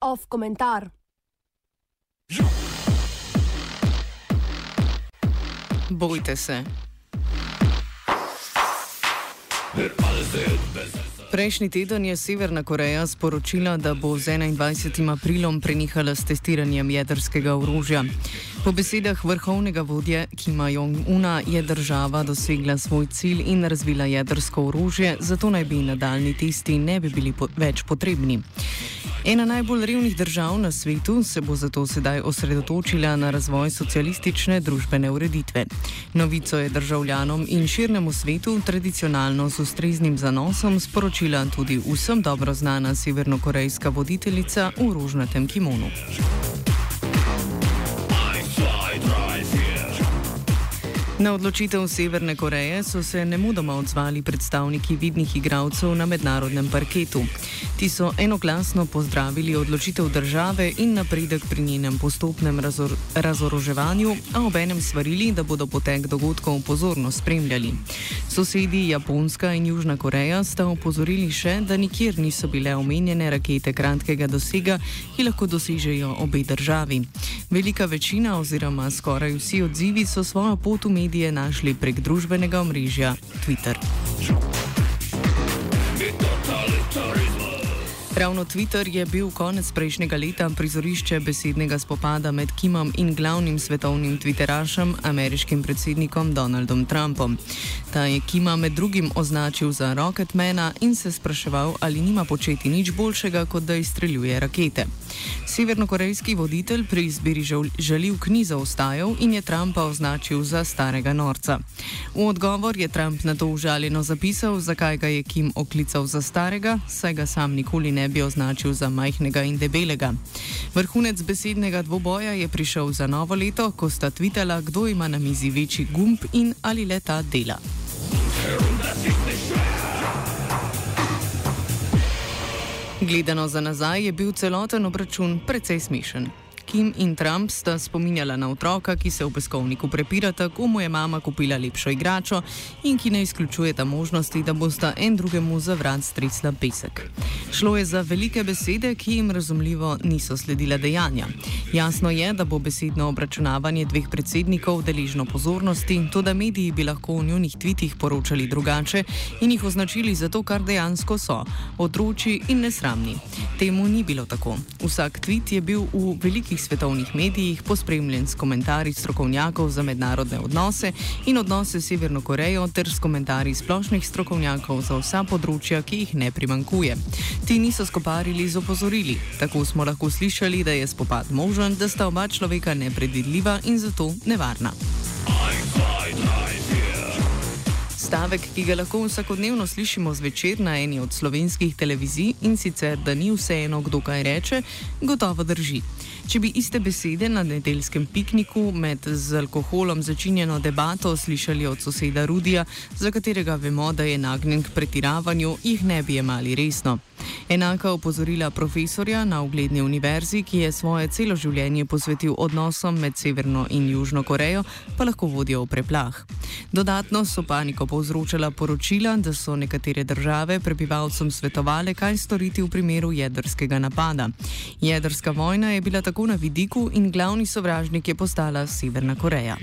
Off komentar. Bojte se. Prejšnji teden je Severna Koreja sporočila, da bo z 21. aprilom prenehala s testiranjem jedrskega orožja. Po besedah vrhovnega vodje Kima Jong-una je država dosegla svoj cilj in razvila jedrsko orožje, zato naj bi nadaljni testi ne bi bili po več potrebni. Ena najbolj revnih držav na svetu se bo zato sedaj osredotočila na razvoj socialistične družbene ureditve. Novico je državljanom in širnemu svetu tradicionalno z ustreznim zanosom sporočila tudi vsem dobro znana severnokorejska voditeljica v rožnatem kimonu. Na odločitev Severne Koreje so se nemudoma odzvali predstavniki vidnih igralcev na mednarodnem parketu. Ti so enoglasno pozdravili odločitev države in napredek pri njenem postopnem razor razoroževanju, a obenem svarili, da bodo potek dogodkov pozorno spremljali. Sosedi Japonska in Južna Koreja sta opozorili še, da nikjer niso bile omenjene rakete kratkega dosega, ki lahko dosežejo obe državi. Velika večina oziroma skoraj vsi odzivi so svojo pot v medije našli prek družbenega omrežja Twitter. Ravno Twitter je bil konec prejšnjega leta prizorišče besednega spopada med Kimom in glavnim svetovnim Twitterašem, ameriškim predsednikom Donaldom Trumpom. Ta je Kima med drugim označil za Rocketmana in se spraševal, ali nima početi nič boljšega, kot da izstreljuje rakete. Severnokorejski voditelj pri izbiri žaljivk ni zaostajal in je Trumpa označil za starega norca. V odgovor je Trump na to užaljeno zapisal, zakaj ga je Kim oklical za starega, saj ga sam nikoli ne bi označil za majhnega in debelega. Vrhunec besednega dvoboja je prišel za novo leto, ko sta tvitala, kdo ima na mizi večji gumb in ali leta dela. Gledano za nazaj je bil celoten obračun precej smešen. Kim in Trump sta spominjala na otroka, ki se v peskovniku prepirata, ko mu je mama kupila lepšo igračo in ki ne izključujeta možnosti, da bosta en drugemu za vrat stresla pesek. Šlo je za velike besede, ki jim razumljivo niso sledile dejanja. Jasno je, da bo besedno obračunavanje dveh predsednikov deležno pozornosti, to da mediji bi lahko v njunih tvitih poročali drugače in jih označili za to, kar dejansko so - otroči in nesramni. Temu ni bilo tako. Vsak tvit je bil v velikih velikih svetovnih medijih, pospremljen s komentarji strokovnjakov za mednarodne odnose in odnose s Severno Korejo, ter s komentarji splošnih strokovnjakov za vsa področja, ki jih ne primankuje. Ti niso skoparili z opozorili. Tako smo lahko slišali, da je spopad možen, da sta oba človeka nepredvidljiva in zato nevarna. Stavek, ki ga lahko vsakodnevno slišimo zvečer na eni od slovenskih televizij in sicer, da ni vseeno, kdo kaj reče, gotovo drži. Če bi iste besede na nedeljskem pikniku med z alkoholom začinjeno debato slišali od soseda Rudija, za katerega vemo, da je nagnjen k pretiravanju, jih ne bi jemali resno. Enaka opozorila profesorja na ugledni univerzi, ki je svoje celo življenje posvetil odnosom med Severno in Južno Korejo, pa lahko vodijo v preplah. Dodatno so paniko povzročala poročila, da so nekatere države prebivalcem svetovale, kaj storiti v primeru jedrskega napada. Jedrska vojna je bila tako na vidiku in glavni sovražnik je postala Severna Koreja.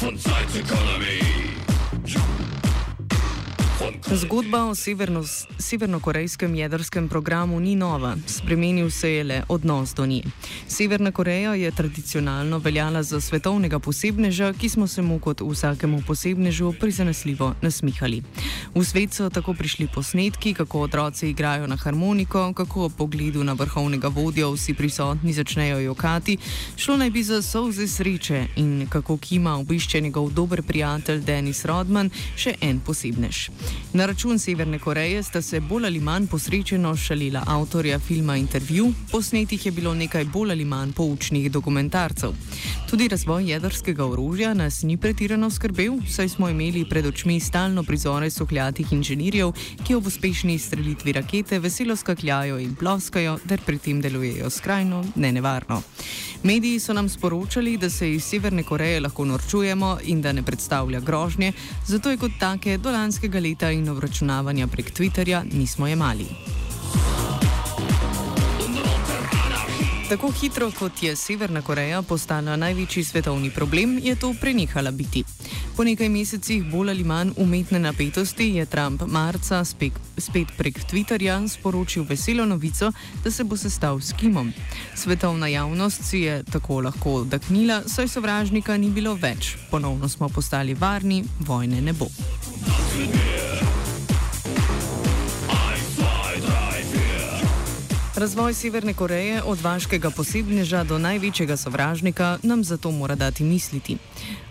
Von Zeit Economy. Zgodba o severno-korejskem jedrskem programu ni nova, spremenil se je le odnos do nje. Severna Koreja je tradicionalno veljala za svetovnega posebneža, ki smo se mu kot vsakemu posebnežu prizanesljivo nasmihali. V svet so tako prišli posnetki, kako otroci igrajo na harmoniko, kako ob pogledu na vrhovnega vodjo vsi prisotni začnejo jokati, šlo naj bi za solze sreče in kako Kima obišče njegov dober prijatelj Denis Rodman, še en posebnež. Na račun Severne Koreje sta se bolj ali manj posrečeno šalila avtorja filma Intervju, posnetih je bilo nekaj bolj ali manj poučnih dokumentarcev. Tudi razvoj jedrskega orožja nas ni pretirano skrbel, saj smo imeli pred očmi stalno prizore sohljatih inženirjev, ki ob uspešni strelitvi rakete veselo skakljajo in ploskajo, ter pri tem delujejo skrajno nenevarno. Mediji so nam sporočali, da se iz Severne Koreje lahko norčujemo in da ne predstavlja grožnje, zato je kot take do lanskega leta in obračunavanja prek Twitterja nismo jemali. Tako hitro kot je Severna Koreja postala največji svetovni problem, je to prenehala biti. Po nekaj mesecih bolj ali manj umetne napetosti je Trump marca spet, spet prek Twitterja sporočil veselo novico, da se bo sestal s Kimom. Svetovna javnost si je tako lahko oddahnila, saj sovražnika ni bilo več. Ponovno smo postali varni, vojne ne bo. Razvoj Severne Koreje od vaškega posebneža do največjega sovražnika nam zato mora dati misliti.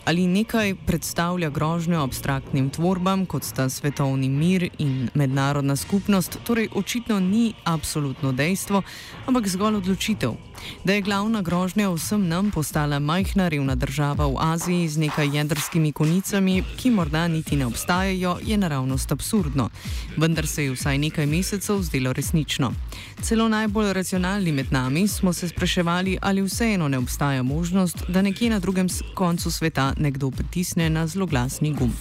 Ali nekaj predstavlja grožnjo abstraktnim tvorbam, kot sta svetovni mir in mednarodna skupnost, torej očitno ni absolutno dejstvo, ampak zgolj odločitev. Da je glavna grožnja vsem nam postala majhna revna država v Aziji z nekaj jedrskimi konicami, ki morda niti ne obstajajo, je naravnost absurdno. Vendar se je vsaj nekaj mesecev zdelo resnično. Celo najbolj racionalni med nami smo se spraševali, ali vseeno ne obstaja možnost, da nekje na drugem koncu sveta nekdo pritisne na zloglasni gumb.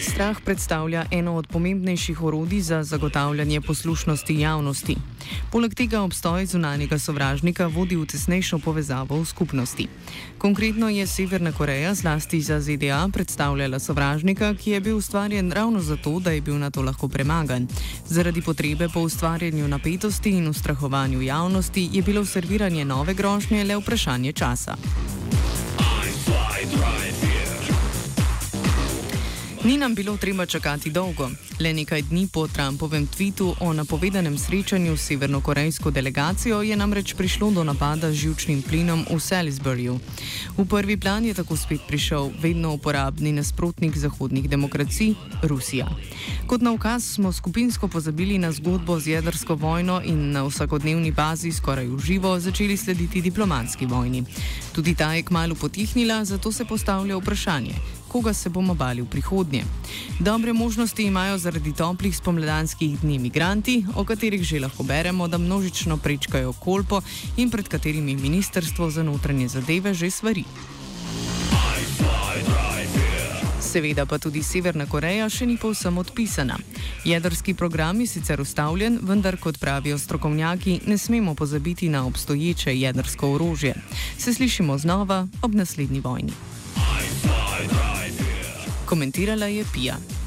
Strah predstavlja eno od pomembnejših orodij za zagotavljanje poslušnosti javnosti. Poleg tega obstoj zunanjega sovražnika vodi v tesnejšo povezavo v skupnosti. Konkretno je Severna Koreja zlasti za ZDA predstavljala sovražnika, ki je bil ustvarjen ravno zato, da je bil na to lahko premagan. Zaradi potrebe po ustvarjanju napetosti in ustrahovanju javnosti je bilo serviranje nove grožnje le vprašanje časa. I fly, drive, Ni nam bilo treba čakati dolgo. Le nekaj dni po Trumpovem tvitu o napovedanem srečanju s severnokorejsko delegacijo je namreč prišlo do napada z žilčnim plinom v Salisburyju. V prvi plan je tako spet prišel vedno uporabni nasprotnik zahodnih demokracij - Rusija. Kot na ukaz smo skupinsko pozabili na zgodbo z jedrsko vojno in na vsakodnevni bazi skoraj v živo začeli slediti diplomatski vojni. Tudi ta je kmalo potihnila, zato se postavlja vprašanje koga se bomo bali v prihodnje. Dobre možnosti imajo zaradi toplih spomladanskih dni imigranti, o katerih že lahko beremo, da množično prečkajo kolpo in pred katerimi Ministrstvo za notranje zadeve že svari. Seveda pa tudi Severna Koreja še ni povsem odpisana. Jedrski program je sicer ustavljen, vendar, kot pravijo strokovnjaki, ne smemo pozabiti na obstoječe jedrsko orožje. Se slišimo znova ob naslednji vojni komentirala je Pija.